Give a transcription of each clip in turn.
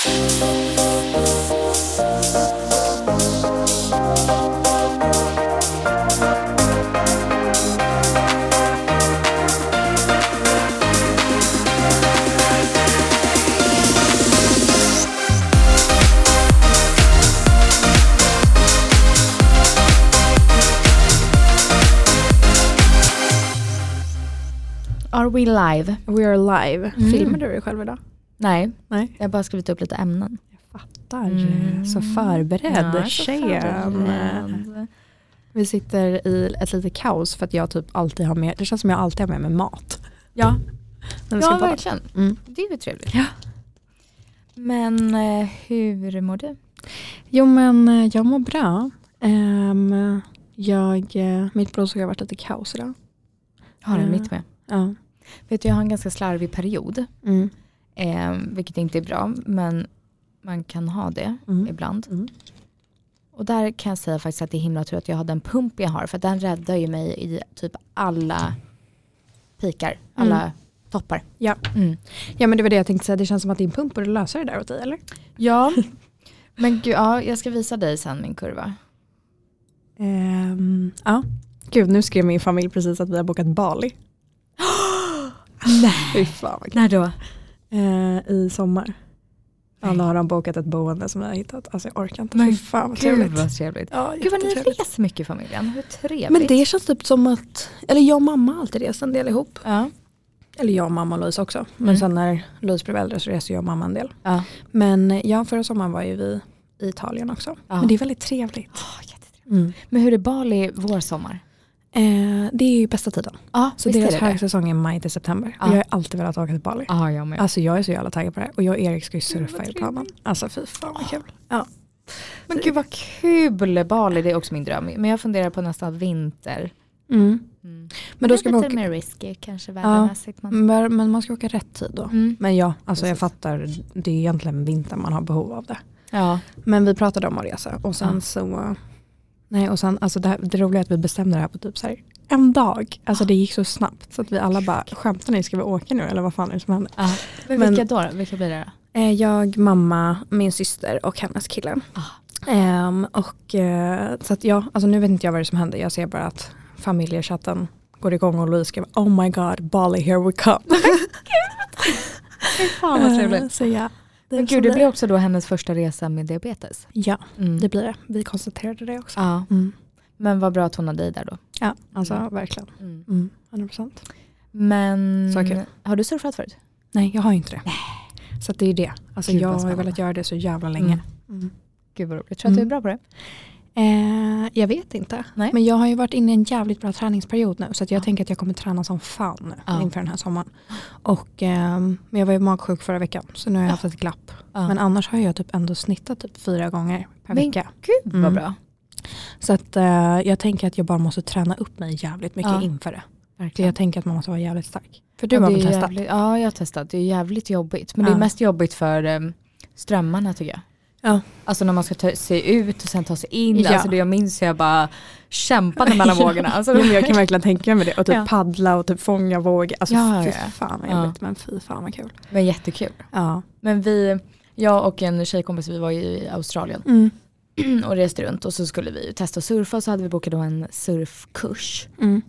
Are we live? We are live. Mm. Filmade du dig själv idag? Nej, Nej. jag har bara skrivit upp lite ämnen. Fattar. Mm. Så förberedd Ja, tjejen. Vi sitter i ett litet kaos för att jag typ alltid har med, det känns som jag alltid har med mig mat. Ja, ja verkligen. Mm. Det är ju trevligt. Ja. Men eh, hur mår du? Jo men eh, jag mår bra. Ehm, jag, eh, mitt blodsocker har varit lite kaos idag. Har du Mm. mitt med? Ja. Vet du, jag har en ganska slarvig period. Mm. Eh, vilket inte är bra, men man kan ha det Mm. ibland. Mm. Och där kan jag säga faktiskt att det är himla tur att jag har den pump jag har. För den räddar ju mig i typ alla pikar, alla Mm. toppar. Ja. Mm. ja men det var det jag tänkte säga, det känns som att din pump borde lösa det där åt dig eller? Ja, men gud, ja, jag ska visa dig sen min kurva. Ehm, ja. Gud nu skrev min familj precis att vi har bokat Bali. Nej. Fy fan. När då? Eh, I sommar. Alla har de bokat ett boende som vi har hittat. Alltså jag orkar inte. Men Fy fan vad Gud trevligt. vad trevligt. Ja, Gud vad ni reser mycket i familjen, hur trevligt. Men det känns typ som att, eller jag och mamma har alltid rest en del ihop. Ja. Eller jag och mamma och Louise också. Men Mm. sen när Louise blev äldre så reser jag och mamma en del. Ja. Men ja, förra sommaren var ju vi i Italien också. Ja. Men det är väldigt trevligt. Åh, jättetrevligt. Men hur är Bali vår sommar? Eh, det är ju bästa tiden. Ja, Så deras högsäsong är maj till september. Ja. Jag har alltid velat åka till Bali. Ja, jag med. Alltså jag är så jävla taggad på det. Och jag och Erik ska ju surfa i planen. Alltså fy fan vad kul. Ja. Men gud vad kul, Bali det är också min dröm. Men jag funderar på nästa vinter. Mm. Mm. Men då ska lite åka, mer risky kanske vädermässigt. Men... men men man ska åka rätt tid då. Mm. Men ja, alltså jag fattar. Det är egentligen vintern man har behov av det. Ja. Men vi pratade om att resa och sen Ja. så Nej och sen alltså det, här, det roliga är att vi bestämde det här på typ så här en dag. Alltså det gick så snabbt så att vi alla bara skämtar ni ska vi åka nu eller vad fan är det som händer? ja. Men, Men- vilka då? Vilka blir det då? Eh, jag, mamma, min syster och hennes kille. Ah. Ehm, och eh, så att ja, alltså nu vet inte jag vad det är som händer. Jag ser bara att familjechatten går igång och Louise skriver Oh my god, Bali here we come. Fan vad trevligt. Eh, så ja. Men gud, så det blir också då hennes första resa med diabetes. Ja, Mm. det blir det. Vi konstaterade det också. Ja. Mm. Men vad bra att hon har dig där då. Ja, alltså Mm. verkligen. Mm. Mm, 100%. Men Så kul. har du surfat förut? Nej, jag har inte det. Så att det är det. Alltså Gud, jag har velat göra det så jävla länge. Mm. Gud vad roligt. Jag tror att du är Mm. bra på det. Eh, jag vet inte. Nej. Men jag har ju varit inne i en jävligt bra träningsperiod nu. Så jag Ja. tänker att jag kommer träna som fan nu Ja. inför den här sommaren. Och, ehm, men jag var ju magsjuk förra veckan. Så nu har jag Ja. haft ett glapp. Men annars har jag typ ändå snittat typ fyra gånger per Men vecka. Gud vad Mm. bra. Så att eh, jag tänker att jag bara måste träna upp mig jävligt mycket inför det. Verkligen. jag tänker att man måste vara jävligt stark. För du Ja, har väl testat? jävligt- Ja, jag har testat. Det är jävligt jobbigt. Men det är mest jobbigt för um, strömmarna tycker jag. Ja. Alltså när man ska ta sig ut och sen ta sig in. Ja. Alltså det jag minns jag bara kämpade mellan vågorna. Alltså, Ja, jag kan verkligen tänka mig det. Och typ Ja. paddla och typ fånga vågor. Alltså Ja, fy fan vad jobbigt. Men fy fan vad kul. Men jättekul. Ja. Men vi, jag och en tjejkompis, vi var ju i Australien Mm. och reste runt och så skulle vi testa att surfa och så hade vi bokat då en surfkurs. Mm.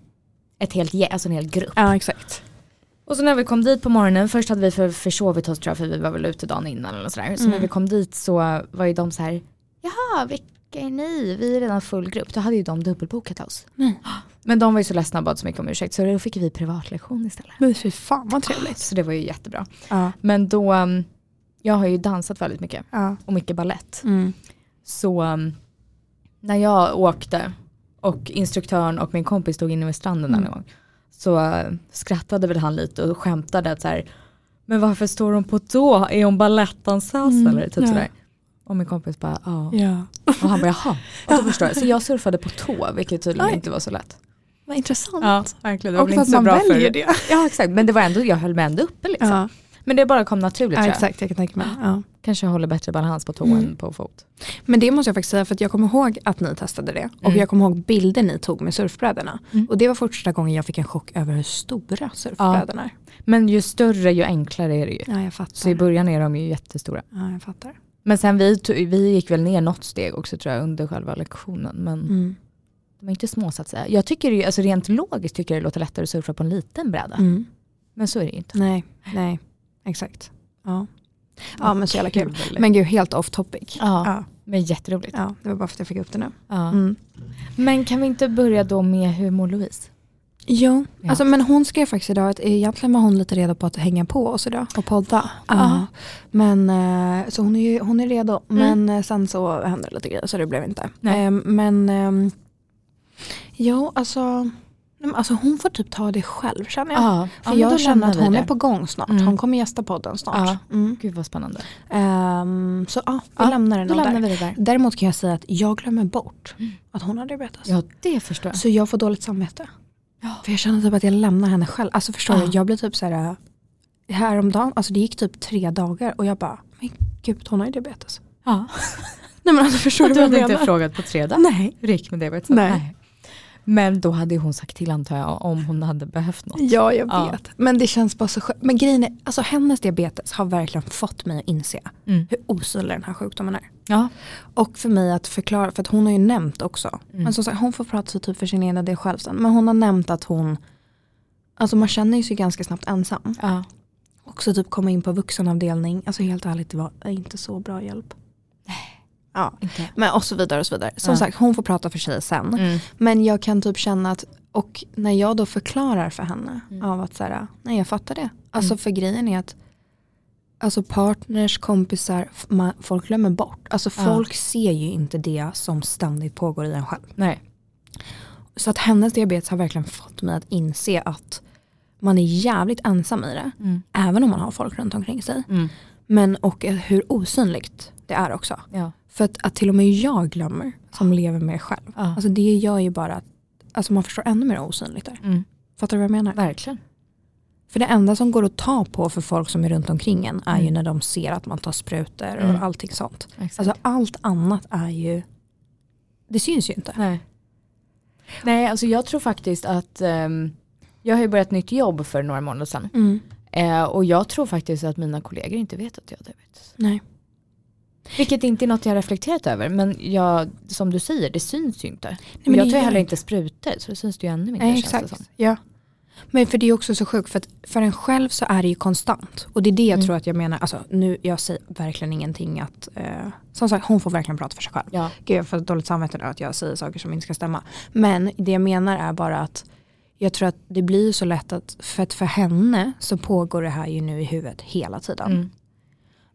Ett helt, alltså en hel grupp. Ja exakt. Och så när vi kom dit på morgonen, först hade vi för, försovit oss tror jag för vi var väl ute dagen innan eller sådär. Så Mm. när vi kom dit så var ju de så här, jaha vilka är ni? Vi är redan full grupp. Då hade ju de dubbelbokat oss. Nej. Men de var ju så ledsna och bad så mycket om ursäkt så då fick vi privatlektion istället. Men fy fan vad trevligt. Så det var ju jättebra. Ja. Men då, um, jag har ju dansat väldigt mycket Ja. och mycket ballett. Mm. Så um, när jag åkte och instruktören och min kompis stod inne vid stranden Mm. en gång så uh, skrattade väl han lite och skämtade att så här, men varför står hon på tå? Är hon balettdansös Mm, eller? Typ ja. sådär. Och min kompis bara ja. ja. Och han bara jaha. Och då förstår jag. Så jag surfade på tå vilket tydligen Oj. inte var så lätt. Vad intressant. verkligen. Och för att man väljer det. Ja exakt, men det var ändå, jag höll mig ändå uppe liksom. Ja, Men det bara kom naturligt ja tror jag. exakt, jag kan tänka mig. Ja. Kanske håller bättre balans på tå Mm. än på fot. Men det måste jag faktiskt säga för att jag kommer ihåg att ni testade det. Och Mm. jag kommer ihåg bilder ni tog med surfbrädorna. Mm. Och det var första gången jag fick en chock över hur stora surfbrädorna är. Men ju större ju enklare är det ju. Ja jag fattar. Så i början är de ju jättestora. ja, jag fattar. Men sen vi, vi gick väl ner något steg också tror jag under själva lektionen. Men Mm. de är inte små så att säga. Jag tycker ju, alltså rent logiskt tycker jag det låter lättare att surfa på en liten bräda. Mm. Men så är det ju inte. Nej, nej, exakt. Ja. ja men så jävla kul. Kul. Men gud helt off topic. Ja. Ja, Men jätteroligt. ja, det var bara för att jag fick upp det nu. Ja. Mm. Men kan vi inte börja då med hur mår Louise? Jo, Ja. alltså, men hon skrev faktiskt idag att egentligen var hon lite redo på att hänga på oss idag och podda. Ja. Men, eh, så hon är, ju, hon är redo. Mm. Men eh, sen så hände det lite grejer så det blev inte. Nej. Ehm, men ehm, jo, alltså, nej, alltså hon får typ ta det själv känner jag. Ja, För jag känner att hon är på gång snart. Mm. Hon kommer gästa podden snart. Ja. Mm. Gud vad spännande. Ehm, så ja, vi Ja, lämnar den lämnar där. vi det där. Däremot kan jag säga att jag glömmer bort Mm. att hon har diabetes. Ja det förstår jag. Så jag får dåligt samvete. Ja. För jag känner typ att jag lämnar henne själv. Alltså förstår Ja. du, jag blir typ så här äh, häromdagen, alltså det gick typ tre dagar och jag bara, men gud hon har ju diabetes. Ja. Nej men alltså förstår du Du vad jag hade inte menar? frågat på tre dagar Nej. hur det gick med det? Vet Nej. Men då hade hon sagt till antar jag om hon hade behövt något. Ja jag Ja. vet. Men det känns bara så skönt. Men grejen är, alltså hennes diabetes har verkligen fått mig att inse Mm. hur osynlig den här sjukdomen är. Ja. Och för mig att förklara, för att hon har ju nämnt också, Mm. men som sagt hon får prata så typ för sin egen del själv sen, men hon har nämnt att hon, alltså man känner ju sig ganska snabbt ensam. ja. Också typ komma in på vuxenavdelning, alltså helt ärligt det var inte så bra hjälp. Ja, Inte. men och så vidare och så vidare. Som Ja. sagt hon får prata för sig sen. Mm. Men jag kan typ känna att, och när jag då förklarar för henne Mm. av att så här, nej jag fattar det. Alltså Mm. för grejen är att Alltså partners, kompisar, man, folk glömmer bort. Alltså Ja. folk ser ju inte det som ständigt pågår i en själv. Nej. Så att hennes diabetes har verkligen fått mig att inse att man är jävligt ensam i det. Mm. Även om man har folk runt omkring sig. Mm. Men och hur osynligt det är också. Ja. För att, att till och med jag glömmer som lever med det själv. Ja. Alltså det gör ju bara att alltså man förstår ännu mer osynligt där. Mm. Fattar du vad jag menar? Verkligen. För det enda som går att ta på för folk som är runt omkring en är ju Mm. när de ser att man tar sprutor och Mm. allting sånt. Exakt. Alltså allt annat är ju, det syns ju inte. Nej. Nej, alltså jag tror faktiskt att ehm, jag har ju börjat nytt jobb för några månader sedan. Mm. Eh, och jag tror faktiskt att mina kollegor inte vet att jag har diabetes. Nej. Vilket inte är något jag reflekterat över. Men jag, som du säger, det syns ju inte. men jag tar heller inte. sprutor så det syns det ju ännu mindre. Nej exakt. Ja. Men för det är också så sjukt för att för en själv så är det ju konstant. Och det är det jag Mm. tror att jag menar, alltså nu jag säger verkligen ingenting att, eh, som sagt hon får verkligen prata för sig själv. Ja. Gud jag får dåligt samvete nu att jag säger saker som inte ska stämma. Men det jag menar är bara att jag tror att det blir så lätt att, för att för henne så pågår det här ju nu i huvudet hela tiden. Mm.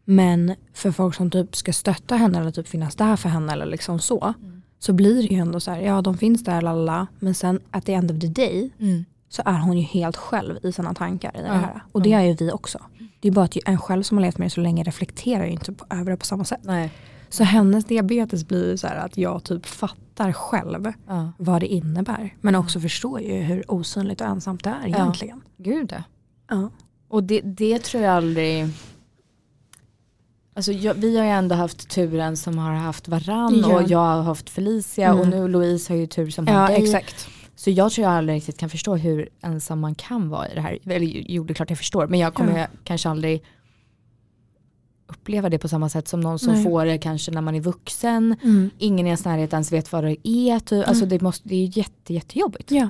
Men för folk som typ ska stötta henne eller typ finnas där för henne eller liksom så. Mm. Så blir det ju ändå så här, ja de finns där lalla. Men sen at the end of the day Mm. så är hon ju helt själv i sina tankar i det här. Och det är ju vi också. Det är bara att en själv som har levt med det så länge reflekterar ju inte på, över det på samma sätt. Nej. Så hennes diabetes blir ju så här att jag typ fattar själv vad det innebär. Men också förstår ju hur osynligt och ensamt det är Ja. egentligen. Gud ja. Ja. Och det, det tror jag aldrig Alltså jag, vi har ju ändå haft turen som har haft varann Ja. och jag har haft Felicia Mm. och nu Louise har ju tur som har Ja dig. exakt. Så jag tror jag aldrig riktigt kan förstå hur ensam man kan vara i det här. Eller jo det är klart jag förstår men jag kommer Ja. kanske aldrig uppleva det på samma sätt som någon som Nej. får det kanske när man är vuxen. Mm. Ingen i ens närhet ens vet vad det är. Typ. Alltså det, måste, det är jätte, jättejobbigt. Ja.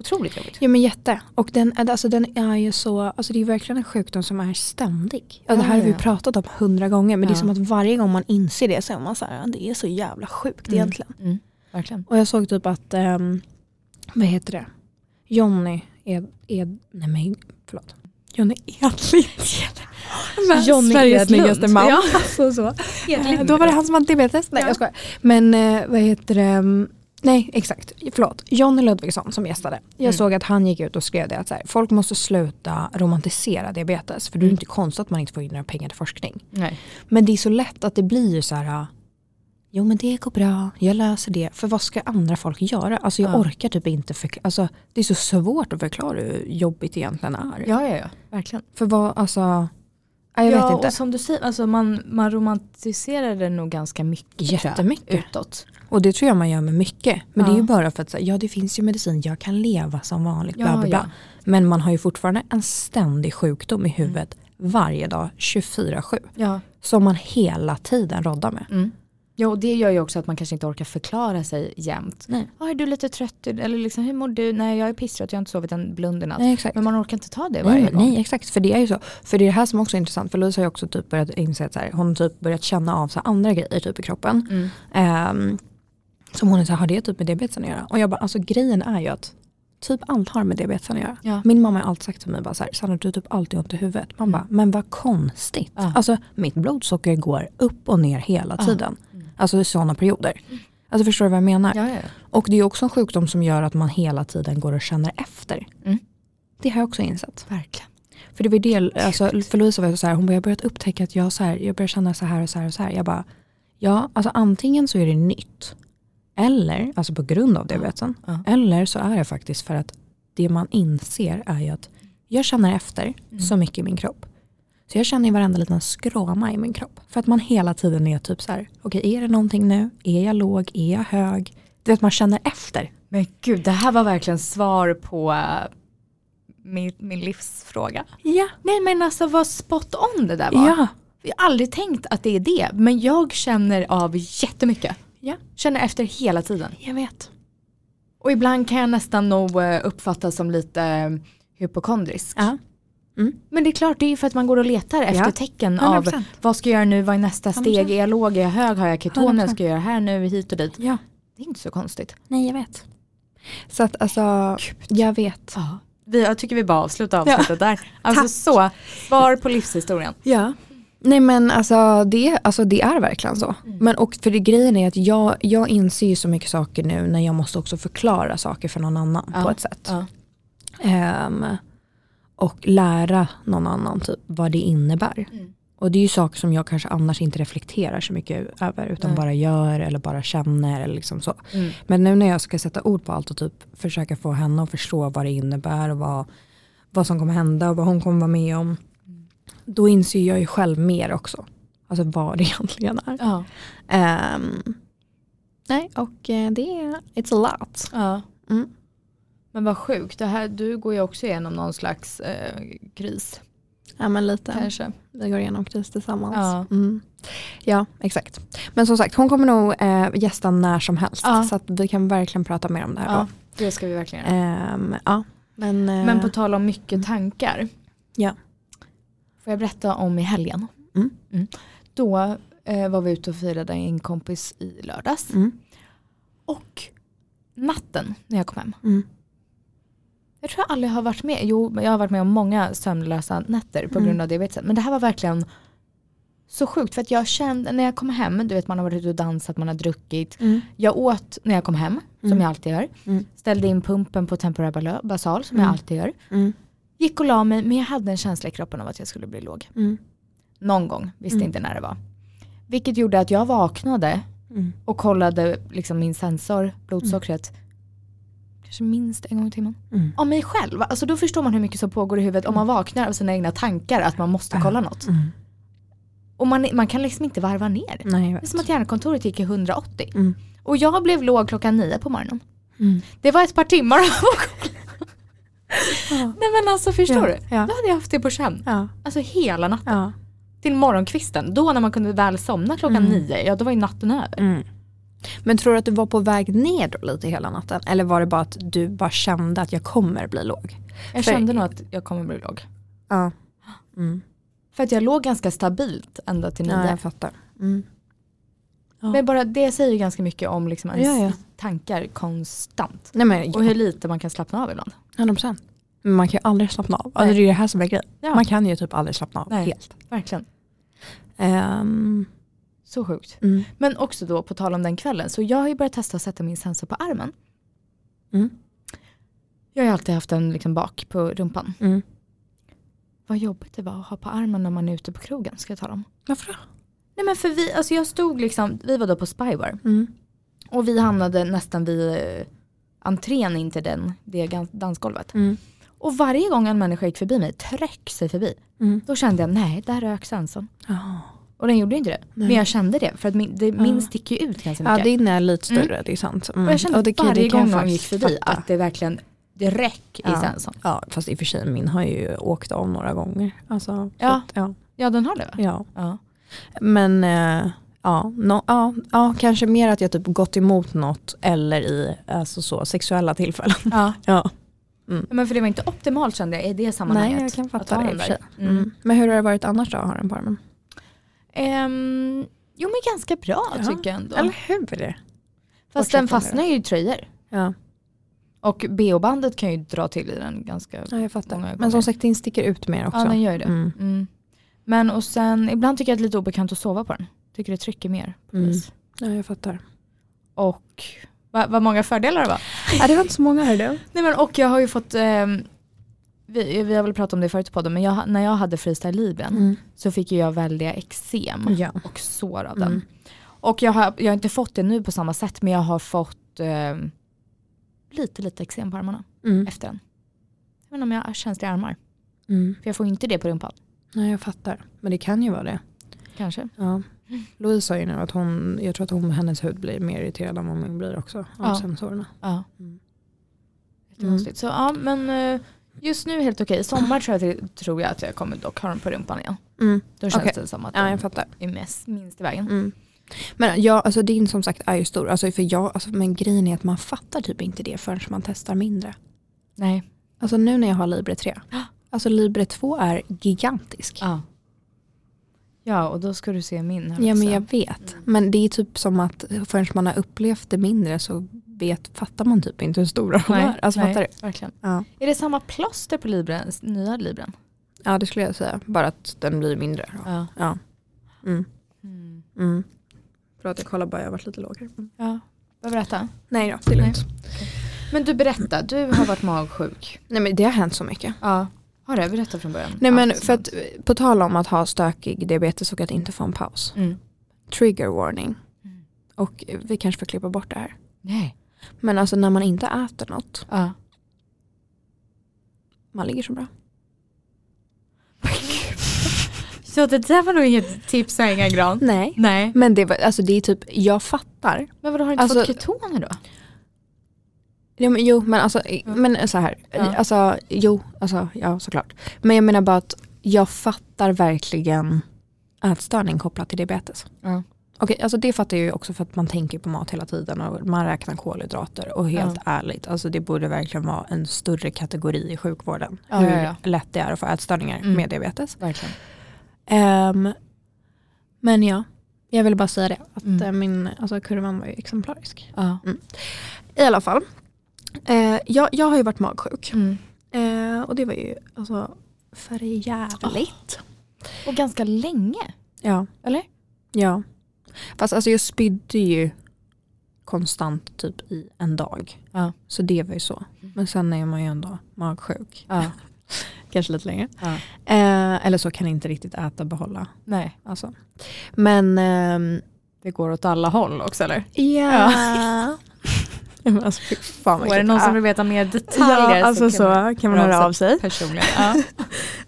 Otroligt jobbigt. Ja men jätte. Och den, alltså, den är ju så, alltså det är verkligen en sjukdom som är ständig. Ja, det här har vi pratat om hundra gånger men det är som att varje gång man inser det så är man så här, det är så jävla sjukt Mm. egentligen. Mm. Verkligen. Och jag såg typ att, um, vad heter det, Jonny Ed, Ed nej men förlåt. Jonny Edlind. Johnny Sveriges Edlund. snyggaste man. Ja. så, så. Edlind. Eh, Då var det han som hade diabetes. Nej Ja. jag skojar. Men eh, vad heter det, mm, nej exakt, förlåt. Jonny Ludvigsson som gästade. Jag Mm. såg att han gick ut och skrev det att så här, folk måste sluta romantisera diabetes. För det är Mm. inte konstigt att man inte får in några pengar till forskning. Nej. Men det är så lätt att det blir så här. Jo men det går bra, jag löser det. För vad ska andra folk göra? Alltså jag Ja. orkar typ inte förklara. Alltså, det är så svårt att förklara hur jobbigt det egentligen är. Ja, ja, ja. Verkligen. För vad, alltså, Ja, jag ja, vet inte. och som du säger, alltså man, man romantiserar det nog ganska mycket. Jättemycket. Utåt. Och det tror jag man gör med mycket. Men det är Ja. ju bara för att ja det finns ju medicin, jag kan leva som vanligt. Bla, bla, bla. ja. Men man har ju fortfarande en ständig sjukdom i huvudet varje dag, 24-7. ja. Som man hela tiden roddar med. Mm. Ja, och det gör ju också att man kanske inte orkar förklara sig jämt. Nej. Ja, är du lite trött? Eller liksom, hur mår du? Nej, jag är pisstrött, jag har inte sovit en blund i natt. Nej exakt. Men man orkar inte ta det varje Nej, gång. nej exakt, för det är ju så. För det är det här som också är intressant, för Louise har ju också typ börjat inse att så här, hon har typ börjat känna av så andra grejer typ i kroppen. Mm. Ehm, som hon är så här, har det typ med diabetesen att göra? Och jag bara, alltså grejen är ju att typ allt har med diabetesen att göra. Ja. Min mamma har alltid sagt till mig bara så här, Sanna du har typ alltid ont i huvudet. Man bara, men vad konstigt. Ja. Alltså mitt blodsocker går upp och ner hela Ja. tiden. Alltså sådana perioder. Alltså förstår du vad jag menar? Ja, ja, ja. Och det är också en sjukdom som gör att man hela tiden går och känner efter. Mm. Det har jag också insett. Verkligen. För det var det, alltså, för Louisa var så här, hon bara, jag börjat upptäcka att jag, så här, jag börjar känna så här och så här och så här. Jag bara, ja, alltså antingen så är det nytt. Eller, alltså på grund av diabetesen. Ja. Eller så är det faktiskt för att det man inser är ju att jag känner efter Mm. så mycket i min kropp. Så jag känner i varenda liten skråma i min kropp. För att man hela tiden är typ så här, okej är det någonting nu? Är jag låg? Är jag hög? Du vet man känner efter. Men gud, det här var verkligen svar på äh, min, min livsfråga. Ja. Nej men alltså vad spot on det där var. Ja. Jag har aldrig tänkt att det är det, men jag känner av jättemycket. Ja. Känner efter hela tiden. Jag vet. Och ibland kan jag nästan nog eh, uppfattas som lite eh, hypokondrisk. Ja. Men det är klart, det är ju för att man går och letar efter Ja. tecken av 100%. vad ska jag göra nu, vad är nästa steg, 100%. är jag låg, är jag hög, har jag ketoner, 100%. ska jag göra här nu, hit och dit. Ja. Det är inte så konstigt. Nej jag vet. Så att alltså, jag vet. Ja. Vi, jag tycker vi bara avslutar avsnittet där. Alltså Tack. så, svar på livshistorien. Ja. Nej men alltså det, alltså det är verkligen så. Men och för det, grejen är att jag, jag inser ju så mycket saker nu när jag måste också förklara saker för någon annan Ja. på ett sätt. Ja. Ehm, och lära någon annan typ vad det innebär. Mm. Och det är ju saker som jag kanske annars inte reflekterar så mycket över utan Nej. bara gör eller bara känner eller liksom så. Mm. Men nu när jag ska sätta ord på allt och typ försöka få henne att förstå vad det innebär och vad, vad som kommer hända och vad hon kommer vara med om. Då inser jag ju själv mer också. Alltså vad det egentligen är. Ja. Ehm, nej, och eh, det är, it's a lot. ja. Mm. Men vad sjukt, det här, du går ju också igenom någon slags eh, kris. Ja men lite. Kanske. Vi går igenom kris tillsammans. Ja. Mm. ja, exakt. Men som sagt, hon kommer nog eh, gästa när som helst. Ja. Så att vi kan verkligen prata mer om det här Ja, då. det ska vi verkligen. Ehm, ja, men, eh, Men på tal om mycket tankar. Ja. Får jag berätta om i helgen? Mm. Då eh, var vi ute och firade en kompis i lördags. mm, Och natten när jag kom hem. Mm, Jag tror jag aldrig har varit med. Jo, jag har varit med om många sömnlösa nätter på Mm. grund av diabetesen. Men det här var verkligen så sjukt. För att jag kände när jag kom hem, du vet man har varit ute och dansat, man har druckit. mm, Jag åt när jag kom hem, som Mm. jag alltid gör. Mm. Ställde in pumpen på Bala- Basal, som Mm. jag alltid gör. mm, Gick och la mig, men jag hade en känsla i kroppen av att jag skulle bli låg. mm, Någon gång, visste Mm. inte när det var. Vilket gjorde att jag vaknade mm. och kollade liksom min sensor, blodsockret, kanske minst en gång i timmen. Mm. Av mig själv. Alltså då förstår man hur mycket som pågår i huvudet om man vaknar av sina egna tankar att man måste Ja. kolla något. Mm. Och man, man kan liksom inte varva ner. Nej, Det är som att hjärnkontoret gick i 180. Mm. Och jag blev låg klockan nio på morgonen. Mm. Det var ett par timmar av att kolla. Nej men alltså förstår Ja, du? ja. Då hade jag haft det på känn. Ja, Alltså hela natten. Till morgonkvisten. Då när man kunde väl somna klockan Mm. nio, ja då var ju natten över. Men tror du att du var på väg ner då lite hela natten? Eller var det bara att du bara kände att jag kommer bli låg? Jag För- kände nog att jag kommer bli låg. Ja. Mm. För att jag låg ganska stabilt ända till nio. Ja, jag fattar. Mm. Ja. Men bara det säger ju ganska mycket om liksom ens Ja, ja. tankar konstant. Nej men Och hur lite man kan slappna av ibland. 100%. Men man kan ju aldrig slappna av. Alltså det är det här som är grejen. Man kan ju typ aldrig slappna av Nej. helt. Verkligen. Ehm, Så sjukt. mm. Men också då på tal om den kvällen. Så jag har ju börjat testa att sätta min sensor på armen. Mm. Jag har ju alltid haft den liksom bak på rumpan. Mm. Vad jobbigt det var att ha på armen när man är ute på krogen. Ska jag tala om. Varför då? Nej men för vi, alltså jag stod liksom, vi var då på Spybar. Mm. Och vi hamnade nästan vid eh, entrén in till den, det dansgolvet. Mm. Och varje gång en människa gick förbi mig, tryck sig förbi, Mm. då kände jag nej, där rök Svensson. Ja. Och den gjorde inte det. Nej. Men jag kände det, för att min, det, min Ja. sticker ju ut ganska ja, mycket. din är lite större, det är sant. Mm. och jag kände det kan- det varje jag gång någon gick förbi fatta. att det verkligen, det räck i Ja. Svensson. Ja, fast i och för sig min har ju åkt av några gånger. Alltså, så Ja. Att, ja, Ja den har det va? ja. Ja. Men eh, ja, no, ja, ja, kanske mer att jag typ gått emot något eller i alltså så, sexuella tillfällen. ja. Ja. Men för det var inte optimalt kände jag i det sammanhanget. Nej, jag kan att fatta ha det i den och för sig. Mm. Mm. Men hur har det varit annars då, har en parmen? Ehm, jo men ganska bra Ja. tycker jag ändå. Eller hur? Fast den fastnar ju i tröjor. Ja, Och bh-bandet kan ju dra till i den ganska ja jag fattar. Många Men gånger. som sagt din sticker ut mer också. Ja den gör ju det. Mm. Mm. Men och sen, ibland tycker jag att det är lite obekant att sova på den. Tycker det trycker mer. Mm. Ja, jag fattar. Och vad, vad många fördelar det var. Ja, det var inte så många här du. Nej, men, och jag har ju fått, ehm, vi, vi har väl pratat om det förut i podden, men jag, när jag hade freestyle libren Mm. så fick jag väldiga eksem Ja. och sår av den. Mm. Och jag har, jag har inte fått det nu på samma sätt men jag har fått ehm, lite lite eksem på armarna Mm. efter den. Jag vet inte om jag har känsliga armar. Mm. För jag får inte det på rumpan. Nej jag fattar. Men det kan ju vara det. Kanske. Ja. Louise sa ju nu att hon, jag tror att hon, hennes hud blir mer irriterad än vad min blir också. Av Ja. sensorerna. Ja. Mm. Jättekonstigt. Så ja men eh, just nu helt okej. Sommar tror jag, tror jag att jag kommer dock ha den på rumpan igen. Mm. Då känns Okej. det som att Ja jag fattar. är mest, minst i vägen. Mm. Men ja, alltså din som sagt är ju stor. Alltså för jag, alltså, men grejen är att man fattar typ inte det förrän man testar mindre. Nej. Alltså nu när jag har Libre 3. Alltså Libre 2 är gigantisk. Ja. Ja och då ska du se min här Ja också. men jag vet. Men det är typ som att förrän man har upplevt det mindre så vet, fattar man typ inte hur stora de Nej, är. Alltså nej, fattar du? verkligen. Ja. Är det samma plåster på libren, nya libren? ja det skulle jag säga. Bara att den blir mindre. då. Ja. Ja. Mm. Mm. Mm. Förlåt jag kollar bara, jag har varit lite låg. Mm. ja. Vad berätta? Nej då, det är lugnt. Men du berätta, du har varit magsjuk. Nej men det har hänt så mycket. Ja. Har det? Berätta från början. Nej men för att på tal om att ha stökig diabetes och att inte få en paus. Mm. Trigger warning. Mm. Och vi kanske får klippa bort det här. Nej. Men alltså när man inte äter något, Ja. man ligger så bra. Så det där var nog inget tips Inga Gran. Nej. Nej. Men det, var, alltså det är typ, jag fattar. Men vadå har du inte Alltså- fått ketoner då? Ja, men, jo men alltså, men så här. Ja. Alltså, jo, alltså, ja såklart. Men jag menar bara att jag fattar verkligen ätstörning kopplat till diabetes. Ja. Okej, alltså det fattar jag ju också för att man tänker på mat hela tiden och man räknar kolhydrater. Och helt ärligt, alltså det borde verkligen vara en större kategori i sjukvården. Ja, hur ja, ja. lätt det är att få ätstörningar Mm. med diabetes. Verkligen. Ehm, men ja, jag vill bara säga det. Att Mm. eh, min alltså, kurvan var ju exemplarisk. Ja. I alla fall. Eh, jag, jag har ju varit magsjuk. Mm. Eh, och det var ju alltså för jävligt. Och ganska länge. Ja. Eller? ja. Fast alltså jag spydde ju konstant typ i en dag. Ja. Så det var ju så. Men sen är man ju ändå magsjuk. Ja. Kanske lite längre. ja. Eh, eller så kan jag inte riktigt äta och behålla. Nej. Alltså. Men ehm, Det går åt alla håll också eller? ja. Alltså, fan är det någon som Ah. vill veta mer detaljer Ja, alltså så, kan man höra av sig. personligen. Ja.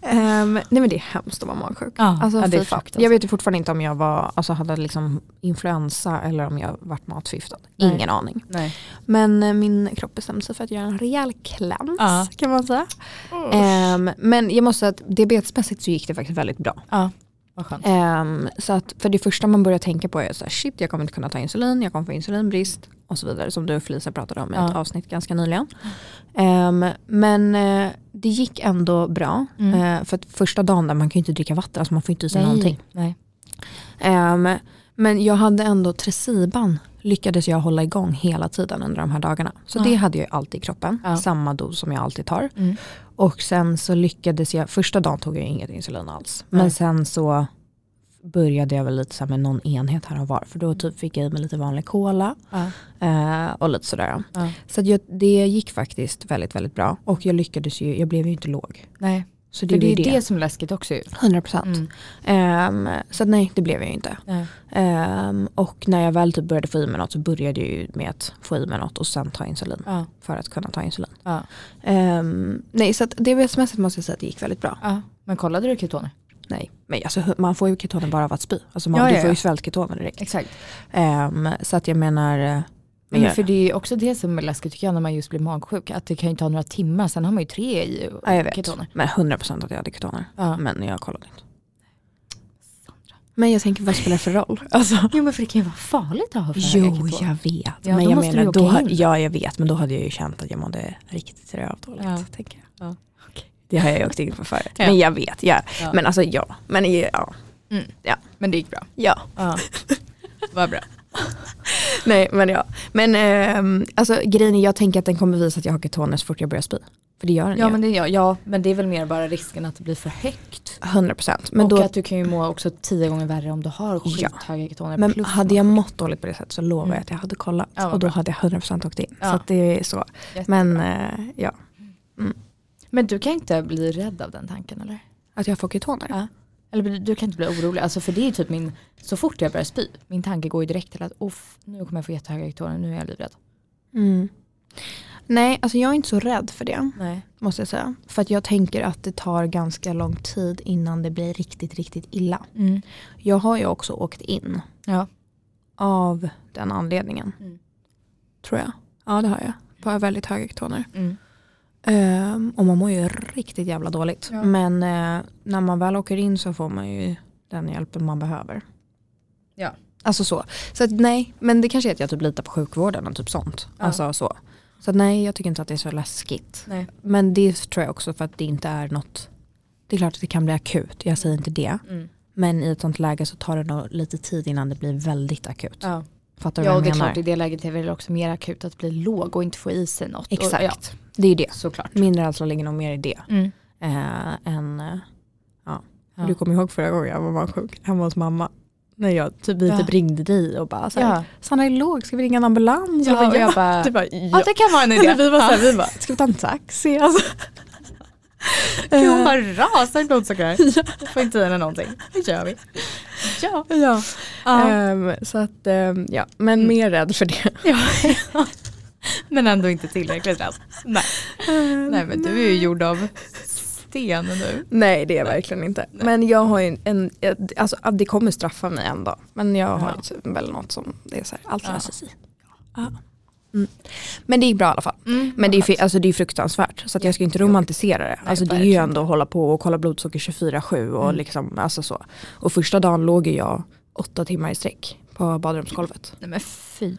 Ehm, nej men det är hemskt att vara magsjuk. Ja, Alltså, ja, det är fruktansvärt. Jag vet ju fortfarande inte om jag var, alltså, hade liksom influensa eller om jag varit matförgiftad. Nej. Ingen aning. Nej. Men eh, min kropp bestämde sig för att göra en rejäl cleanse Ja. kan man säga. Ehm, men jag måste säga att diabetesmässigt så gick det faktiskt väldigt bra. Ja, Ehm, så att för det första man börjar tänka på är så här, shit jag kommer inte kunna ta insulin, jag kommer få insulinbrist och så vidare som du och Felicia pratade om i ett Ja. avsnitt ganska nyligen. Ehm, men eh, det gick ändå bra. Mm. Eh, för att första dagen där man kan ju inte dricka vatten, alltså man får inte i sig någonting. Nej. Ehm, men jag hade ändå Tresiban lyckades jag hålla igång hela tiden under de här dagarna. Så Ja. det hade jag alltid i kroppen, Ja. samma dos som jag alltid tar. Mm. Och sen så lyckades jag, första dagen tog jag inget insulin alls. Nej. Men sen så började jag väl lite så med någon enhet här och var. För då typ fick jag i mig lite vanlig cola Ja. eh, och lite sådär. Ja. Så jag, det gick faktiskt väldigt, väldigt bra. Och jag lyckades ju, jag blev ju inte låg. Nej. Så det För det är ju det, det. som är läskigt också ju. 100 procent. Mm. Ehm, så att nej, det blev jag ju inte. Ehm, och när jag väl typ började få i mig något så började jag ju med att få i mig något och sen ta insulin. Ja. För att kunna ta insulin. Ja. Ehm, nej, så att DBS-mässigt måste jag säga att det gick väldigt bra. Ja. Men kollade du ketoner? Nej, men alltså, man får ju ketoner bara av att spy. Alltså man, Ja, du får ju svältketoner direkt. Exakt. Så att jag menar, eh, men för det är också det som är läskigt tycker jag när man just blir magsjuk. Att det kan ju ta några timmar, sen har man ju tre i ja, jag vet. ketoner. Men 100% att jag hade ketoner. Ja. Men jag kollade inte. Men jag tänker, vad spelar det för roll? Alltså, Jo men för det kan ju vara farligt att ha för jo, jag vet. Ja, men då jag måste menar, du då, in. ja, jag vet. Men då hade jag ju känt att jag mådde riktigt rövdåligt. Ja. Tänker jag. Ja, okej. Det har jag ju åkt in på förut. Ja. Men jag vet, ja. Ja. Men alltså ja. Men ja. Mm. Ja. Men det gick bra. ja. Ja. Vad bra. Nej men ja. Men ehm, alltså grejen är, jag tänker att den kommer visa att jag har ketoner så fort jag börjar spy. För det gör den Ja ju. men, det, ja, ja men det är väl mer bara risken att det blir för högt. 100%. Men, och då, att du kan ju må också tio gånger värre om du har Ja. skithöga ketoner. men plus hade jag mått dåligt på det sättet så lovar Mm. jag att jag hade kollat. Ja, och då bra. hade jag 100% åkt in. Ja. Så det är så. Jättebra. Men eh, ja. Men du kan inte bli rädd av den tanken eller? Att jag får ketoner. Ja. Eller du kan inte bli orolig, alltså för det är typ min, så fort jag börjar spy, min tanke går ju direkt till att Off, nu kommer jag få jättehöga ketoner, nu är jag livrädd. Mm. Nej, alltså jag är inte så rädd för det. Nej. Måste jag säga. För att jag tänker att det tar ganska lång tid innan det blir riktigt, riktigt illa. Mm. Jag har ju också åkt in Ja. av den anledningen. Mm. Tror jag. Ja det har jag. På väldigt höga ketoner. Mm. Ehm, och man mår ju riktigt jävla dåligt. Ja. Men eh, när man väl åker in så får man ju den hjälpen man behöver. Ja. Alltså så. Så att, nej, men det kanske är att jag typ litar på sjukvården och typ sånt. Ja. Alltså så. Så att, nej, jag tycker inte att det är så läskigt. Nej. Men det tror jag också för att det inte är något. Det är klart att det kan bli akut, jag säger inte det. Mm. Men i ett sånt läge så tar det nog lite tid innan det blir väldigt akut. Ja, Fattar du ja vad och det jag är menar? klart i det läget är det också mer akut att bli låg och inte få i sig något. Exakt. Och, ja, Det är ju det. såklart. Min rädsla ligger nog mer i det. Mm. Eh, än, eh, ja. Ja. Du kommer ihåg förra gången jag var sjuk hemma hos mamma. När jag typ, vi Ja. typ ringde dig och bara så här, Ja. Sanna är låg, ska vi ringa en ambulans? Ja, bara, och jag bara, Du bara, ja ja. det kan vara en idé. Vi var så här, Ja. vi bara, ska vi ta en taxi? Alltså. Gud, hon bara rasar blodsocker. Ja. Får inte i henne någonting. Det gör vi. Ja. ja. Ja. Ehm, så att, ehm, ja, men Mm. mer rädd för det. ja. Men ändå inte tillräckligt rädd. Nej. Nej men du är ju gjord av sten nu. Nej det är jag verkligen inte. Men jag har ju en, en alltså det kommer straffa mig en dag. Men jag har Ja. ju väl något som det är så här, allt Ja. löser sig. Ja. Mm. Men det gick bra i alla fall. Mm. Men det är, alltså, det är fruktansvärt. Så jag ska inte romantisera det. Alltså, det är ju ändå att hålla på och kolla blodsocker 24-7 och Mm. liksom, alltså så. Och första dagen låg jag åtta timmar i sträck på badrumsgolvet. Nej men fy.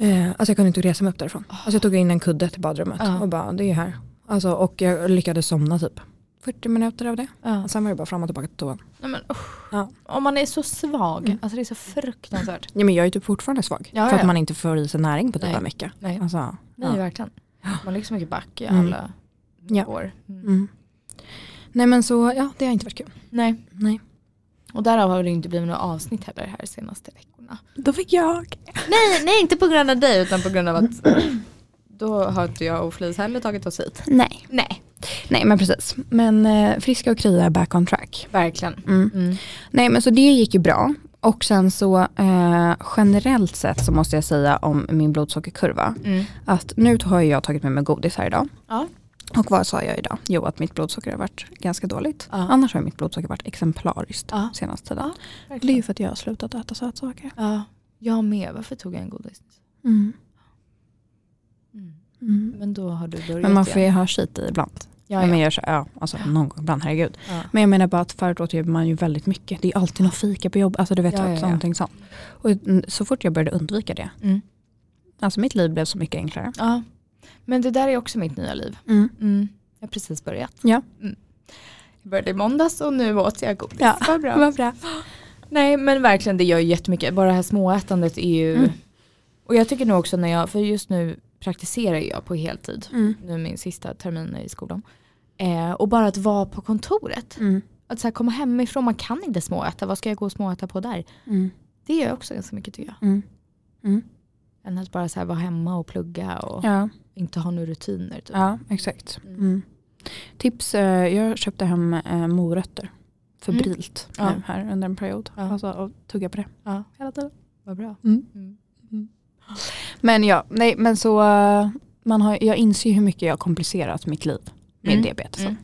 Eh, alltså jag kunde inte resa mig upp därifrån. Alltså jag tog in en kudde till badrummet Ja. och bara det är här. Alltså, och jag lyckades somna typ 40 minuter av det. Ja. Sen var det bara fram och tillbaka till toan. Nej, men, usch. Ja. Om man är så svag, Mm. alltså det är så fruktansvärt. Ja, men jag är typ fortfarande svag. Ja, för att man inte får i sig näring på typ Nej. en vecka. Nej, Alltså, nej verkligen. Man ligger så mycket back i Mm. alla Ja. år. Mm. Mm. Nej men så, ja det har inte varit kul. Nej, Nej. Och därav har det inte blivit några avsnitt heller här de senaste veckorna. Då fick jag. Nej, nej inte på grund av dig utan på grund av att då har inte jag och Felice heller tagit oss hit. Nej. Nej, Nej men precis. Men eh, friska och krya är back on track. verkligen. Mm. Mm. Nej men så det gick ju bra. Och sen så eh, generellt sett så måste jag säga om min blodsockerkurva. Mm. Att nu har jag tagit med mig godis här idag. Ja. Och vad sa jag idag? Jo att mitt blodsocker har varit ganska dåligt. Ja. Annars har mitt blodsocker varit exemplariskt Ja. senaste tiden. Ja, Det är ju för att jag har slutat äta sötsaker. Ja, jag med. Varför tog jag en godis? Mm. Mm. Mm. Men då har du börjat Men man får ju ha skit i ibland. Ja, Ja, men ja. jag ja, alltså någon gång ibland, herregud. Ja. Men jag menar bara att förut åt man ju väldigt mycket. Det är alltid någon fika på jobb, alltså du vet Ja, ja, någonting sånt. Och så fort jag började undvika det, Mm. alltså mitt liv blev så mycket enklare. ja. Men det där är också mitt nya liv. Mm. Mm. Jag har precis börjat. Ja. Mm. Jag började i måndags och nu åt jag godis. Ja, Vad bra. Vad bra. Nej men verkligen det gör ju jättemycket. Bara det här småätandet är ju. Mm. Och jag tycker nog också när jag, för just nu praktiserar jag på heltid. Mm. Nu min sista termin i skolan. Eh, och bara att vara på kontoret. Mm. Att så här komma hemifrån, man kan inte småäta. Vad ska jag gå och småäta på där? Mm. Det gör också ganska mycket tycker jag. Mm. Mm. Än att bara så här vara hemma och plugga och Ja, inte ha några rutiner. Typ. ja, exakt. Mm. Mm. Tips, eh, jag köpte hem eh, morötter. Febrilt Mm. Nu här under en period. Ja. Alltså, och tugga på det Ja. hela tiden. Vad bra. Mm. Mm. Men ja, nej men så eh, man har, jag inser hur mycket jag har komplicerat mitt liv med Mm. diabetes. Mm.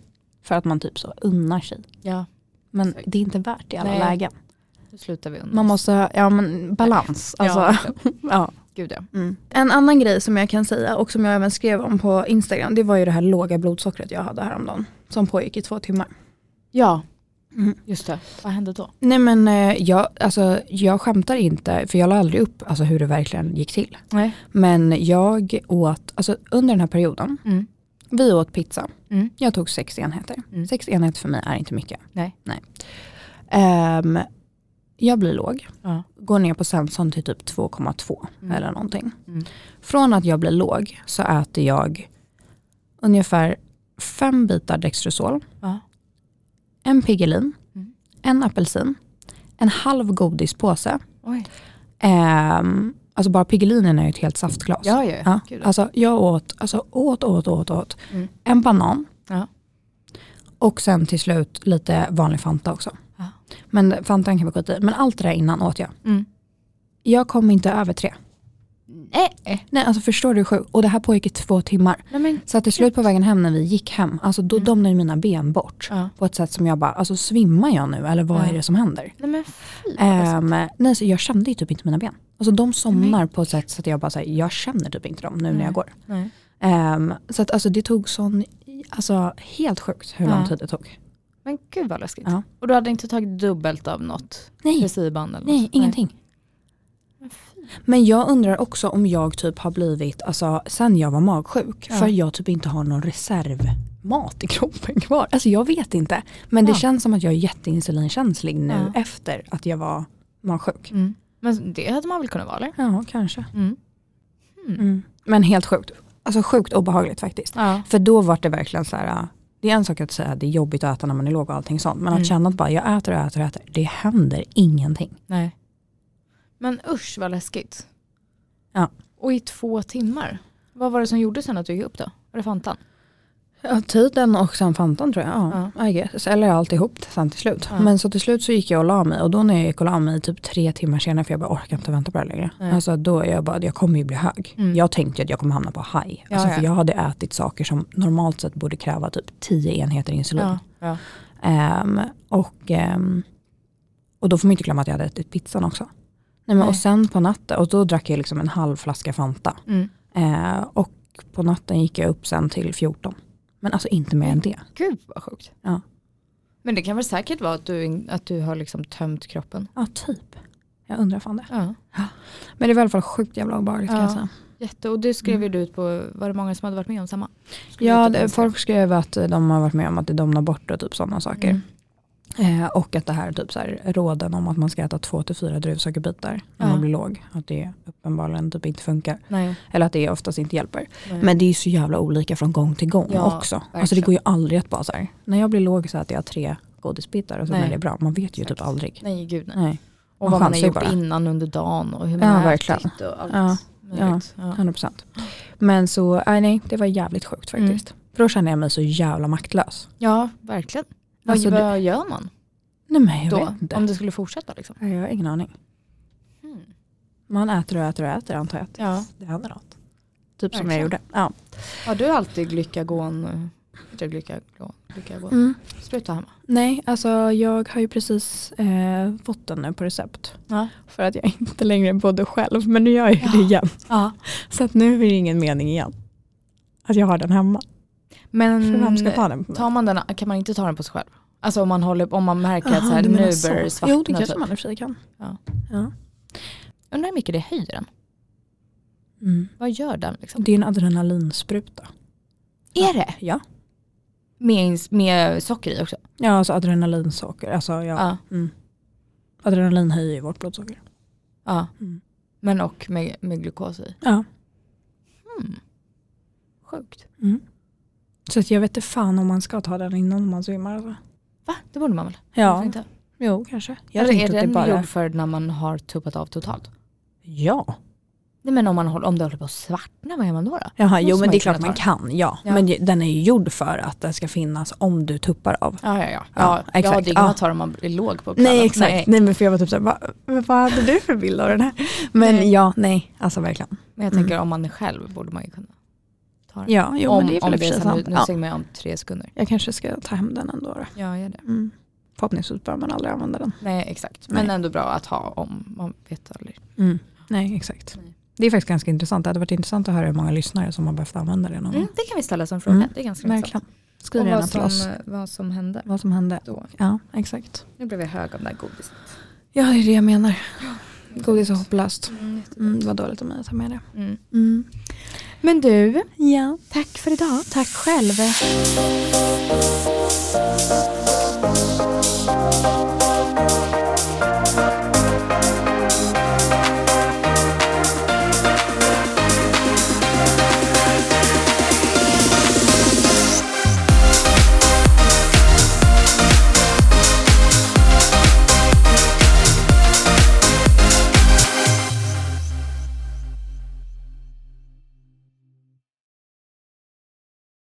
För att man typ så unnar sig. Ja, Men Exakt. det är inte värt i alla Nej. lägen. nu slutar vi under. Man måste, ja men balans. Alltså, Ja, ja. Gud ja. Mm. En annan grej som jag kan säga och som jag även skrev om på Instagram det var ju det här låga blodsockret jag hade häromdagen. Som pågick i två timmar. Ja, Mm. just det. Vad hände då? Nej men eh, jag, alltså, jag skämtar inte för jag la aldrig upp alltså, hur det verkligen gick till. Nej. Men jag åt, alltså under den här perioden, Mm. vi åt pizza. Mm. Jag tog sex enheter. Mm. Sex enheter för mig är inte mycket. Nej. Nej. Ehm, jag blir låg, Ja. går ner på sensorn till typ 2,2 Mm. eller någonting. Mm. Från att jag blir låg så äter jag ungefär fem bitar Dextrosol, Ja. en Piggelin, Mm. en apelsin, en halv godispåse. Oj. Ehm, alltså bara Piggelinen är ju ett helt saftglas. Ja, ja. Ja, Gud. alltså jag åt, alltså åt, åt, åt, åt. Mm. En banan. Ja. Och sen till slut lite vanlig Fanta också. Men Fantan kan vi skita i. Men allt det där innan åt jag. Mm. Jag kom inte över tre. Nej. Nej, alltså förstår du sjukt? Och det här pågick i två timmar. Nej men. Så att till slut på vägen hem när vi gick hem, alltså då Mm. domnade mina ben bort. Ja. På ett sätt som jag bara, alltså svimmar jag nu eller vad Ja. är det som händer? Nej men fy. Um, nej, så jag kände ju typ inte mina ben. Alltså de somnar på ett sätt så att jag bara säger, jag känner typ inte dem nu när Nej. jag går. Nej. Ehm, så att alltså det tog sån, alltså helt sjukt hur Ja. lång tid det tog. Men gud vad läskigt. Ja. Och du hade inte tagit dubbelt av något? Nej, eller nej något? ingenting. Men jag undrar också om jag typ har blivit, alltså sen jag var magsjuk, Ja. för jag typ inte har någon reservmat i kroppen kvar. Alltså jag vet inte. Men det Ja. känns som att jag är jätteinsulinkänslig nu Ja. efter att jag var magsjuk. Mm. Men det hade man väl kunnat vara eller? Ja, kanske. Mm. Mm. Men helt sjukt. Alltså sjukt obehagligt faktiskt. Ja. För då var det verkligen så här, det är en sak att säga att det är jobbigt att äta när man är låg och allting sånt. Men Mm. att känna att bara jag äter och äter och äter, det händer ingenting. Nej. Men usch vad läskigt. Ja. Och i två timmar. Vad var det som gjorde sen att du gick upp då? Var det Fantan? Ja, tiden och sen Fantan tror jag. Ja, I guess. Eller alltihop sen till slut. Ja. Men så till slut så gick jag och la mig och då när jag gick och la mig typ tre timmar senare för jag bara orkar inte vänta på det längre. Nej. Alltså då är jag bara, jag kommer ju bli hög. Mm. Jag tänkte att jag kommer hamna på high. Ja, Alltså ja. för jag hade ätit saker som normalt sett borde kräva typ 10 enheter insulin. Ja. ja. Ehm, och, ehm, och då får man inte glömma att jag hade ätit pizzan också. Nej, men, Nej. och sen på natten, och då drack jag liksom en halv flaska Fanta. Mm. Eh, och på natten gick jag upp sen till 14. Men alltså inte mer än det. Gud vad sjukt. Ja. Men det kan väl säkert vara att du, att du har liksom tömt kroppen. Ja, typ. Jag undrar fan det. Ja. Men det var i alla fall sjukt jävla obehagligt kan Ja. jag säga. Jätte, och det skrev ju du ut på, var det många som hade varit med om samma? Skrev Ja, det, folk skrev att de har varit med om att det domnar bort och typ sådana saker. Mm. Eh, och att det här typ så här, råden om att man ska äta två till fyra druvsockerbitar när Ja. man blir låg. Att det uppenbarligen typ inte funkar. Nej, Eller att det oftast inte hjälper. nej. Men det är så jävla olika från gång till gång Ja, också. Alltså det går ju aldrig att bara så här, när jag blir låg så äter jag tre godisbitar och Nej. är det bra. Man vet ju Exakt. typ aldrig. nej gud nej. Nej, Och Man vad man har gjort bara. innan under dagen och hur man Ja, har ätit och allt. Ja, möjligt. Ja. 100%. Men så, nej, nej det var jävligt sjukt faktiskt. För då kände jag mig så jävla maktlös. ja, verkligen. Alltså, vad, det- vad gör man Nej men jag då? vet inte. Om det skulle fortsätta liksom? Jag har ingen aning. Hmm. Man äter och äter och äter antar jag Ja. det händer något. Typ som jag gjorde. Ja. Har du alltid glykagon, eh, det glykagon, glykagon? Mm. spruta hemma? Nej, alltså jag har ju precis eh, fått den nu på recept. Ja. För att jag inte längre bodde själv. Men nu gör jag ju det Ja. igen. ja. Så att nu är det ingen mening igen. Att jag har den hemma. Men vem ska ta den? tar man den, kan man inte ta den på sig själv? Alltså om man, håller, om man märker att så här, du nu börjar svartna. Jo, det kanske typ. man i och för sig kan. Ja. Ja. Undrar hur mycket det höjer den. Mm. Vad gör den liksom? Det är en adrenalinspruta. Är det? Ja. Med, med socker i också? Ja, alltså adrenalinsocker. Alltså, ja. Ja. Mm. Adrenalin höjer ju vårt blodsocker. ja. Mm. Men och med, med glukos i. Ja. Hmm. Sjukt. Mm. Så att jag vet inte fan om man ska ta den innan man svimmar. Alltså. Va? Det borde man väl? Ja, Inte? jo kanske. Jag Eller är tänkte att den det bara... gjord för när man har tuppat av totalt? Ja. Nej men om, man håller, om det håller på att svartna, vad gör man då? då? Jaha, jo men det är klart man kan, ja. Ja. Men den är ju gjord för att den ska finnas om du tuppar av. Ja, ja, ja. Ja, ja, ja exakt. det är inget Ja. att ta om man är låg på Nej kvällen. exakt, nej. men för jag var typ såhär, Va, vad hade du för bild av den här? Men Nej. ja, nej, alltså verkligen. Men jag tänker om man är själv borde man ju kunna den. Ja, jo om, men det är väl om i och sant. nu, nu Ja, man om tre sekunder. jag kanske ska ta hem den ändå då. Ja, gör det. Mm. Förhoppningsvis behöver man aldrig använda den. Nej, exakt. Men Nej. ändå bra att ha om man vet aldrig. Mm. Nej, exakt. Nej. Det är faktiskt ganska intressant. Det hade varit intressant att höra hur många lyssnare som har behövt använda det någon. Mm, det kan vi ställa som fråga. Mm, Det är ganska intressant. Skriv Och gärna vad till som, oss vad som hände vad som hände. då. Ja, exakt. Nu blev jag hög om det här godiset. Ja, det är det jag menar. Godis är hopplöst. Mm, Mm, det var dåligt av mig att ta med det. mm. Mm. Men du, Ja, tack för idag. tack själv.